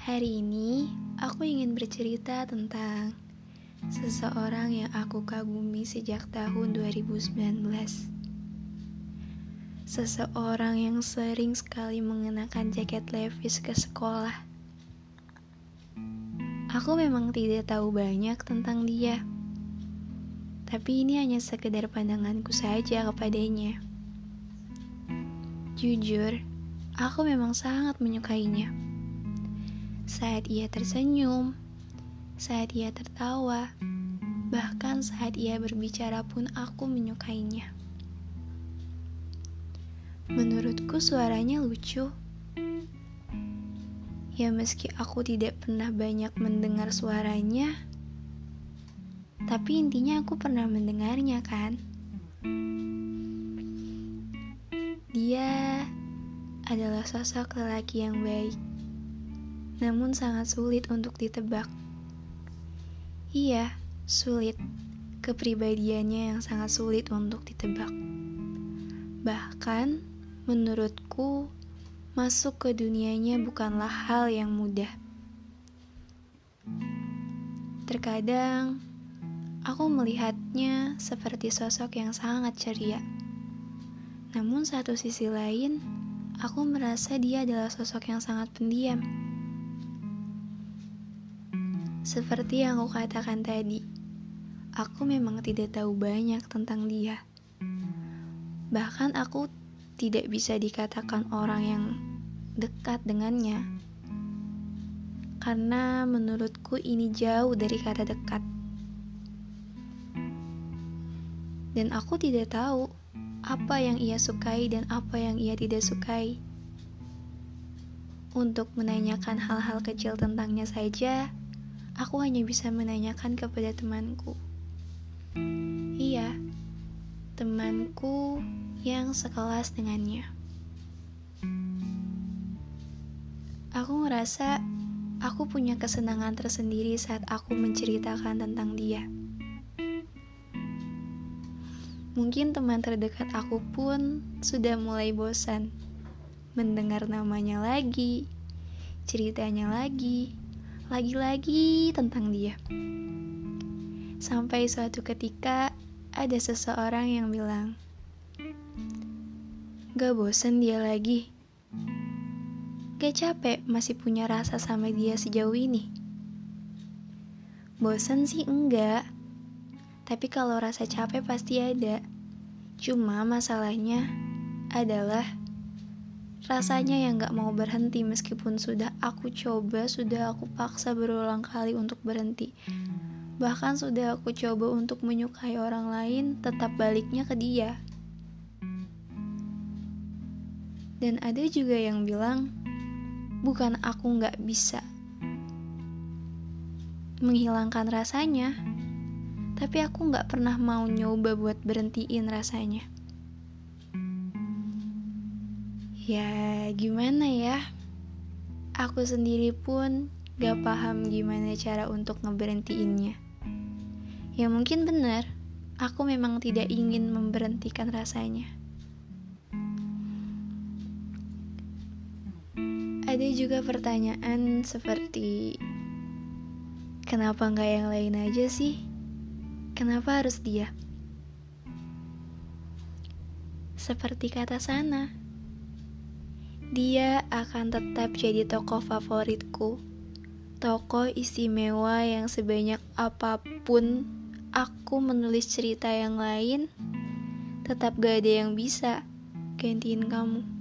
Hari ini aku ingin bercerita tentang seseorang yang aku kagumi sejak tahun 2019. Seseorang yang sering sekali mengenakan jaket Levi's ke sekolah. Aku memang tidak tahu banyak tentang dia. Tapi ini hanya sekedar pandanganku saja kepadanya. Jujur, aku memang sangat menyukainya saat ia tersenyum, saat ia tertawa, bahkan saat ia berbicara pun aku menyukainya. Menurutku suaranya lucu. Ya meski aku tidak pernah banyak mendengar suaranya, tapi intinya aku pernah mendengarnya kan. Dia adalah sosok lelaki yang baik namun sangat sulit untuk ditebak. Iya, sulit. Kepribadiannya yang sangat sulit untuk ditebak. Bahkan, menurutku, masuk ke dunianya bukanlah hal yang mudah. Terkadang, aku melihatnya seperti sosok yang sangat ceria. Namun satu sisi lain, aku merasa dia adalah sosok yang sangat pendiam. Seperti yang aku katakan tadi, aku memang tidak tahu banyak tentang dia. Bahkan aku tidak bisa dikatakan orang yang dekat dengannya. Karena menurutku ini jauh dari kata dekat. Dan aku tidak tahu apa yang ia sukai dan apa yang ia tidak sukai. Untuk menanyakan hal-hal kecil tentangnya saja, aku hanya bisa menanyakan kepada temanku. Iya, temanku yang sekelas dengannya. Aku ngerasa aku punya kesenangan tersendiri saat aku menceritakan tentang dia. Mungkin teman terdekat aku pun sudah mulai bosan mendengar namanya lagi, ceritanya lagi, lagi-lagi tentang dia. Sampai suatu ketika ada seseorang yang bilang, Gak bosen dia lagi? Gak capek masih punya rasa sama dia sejauh ini? Bosen sih enggak, tapi kalau rasa capek pasti ada. Cuma masalahnya adalah Rasanya yang gak mau berhenti meskipun sudah aku coba, sudah aku paksa berulang kali untuk berhenti. Bahkan sudah aku coba untuk menyukai orang lain, tetap baliknya ke dia. Dan ada juga yang bilang, bukan aku gak bisa menghilangkan rasanya, tapi aku gak pernah mau nyoba buat berhentiin rasanya. Ya, gimana ya? Aku sendiri pun gak paham gimana cara untuk ngeberhentiinnya. Ya mungkin benar, aku memang tidak ingin memberhentikan rasanya. Ada juga pertanyaan seperti, kenapa nggak yang lain aja sih? Kenapa harus dia? Seperti kata sana, dia akan tetap jadi tokoh favoritku. Tokoh istimewa yang sebanyak apa pun aku menulis cerita yang lain, tetap gak ada yang bisa gantiin kamu.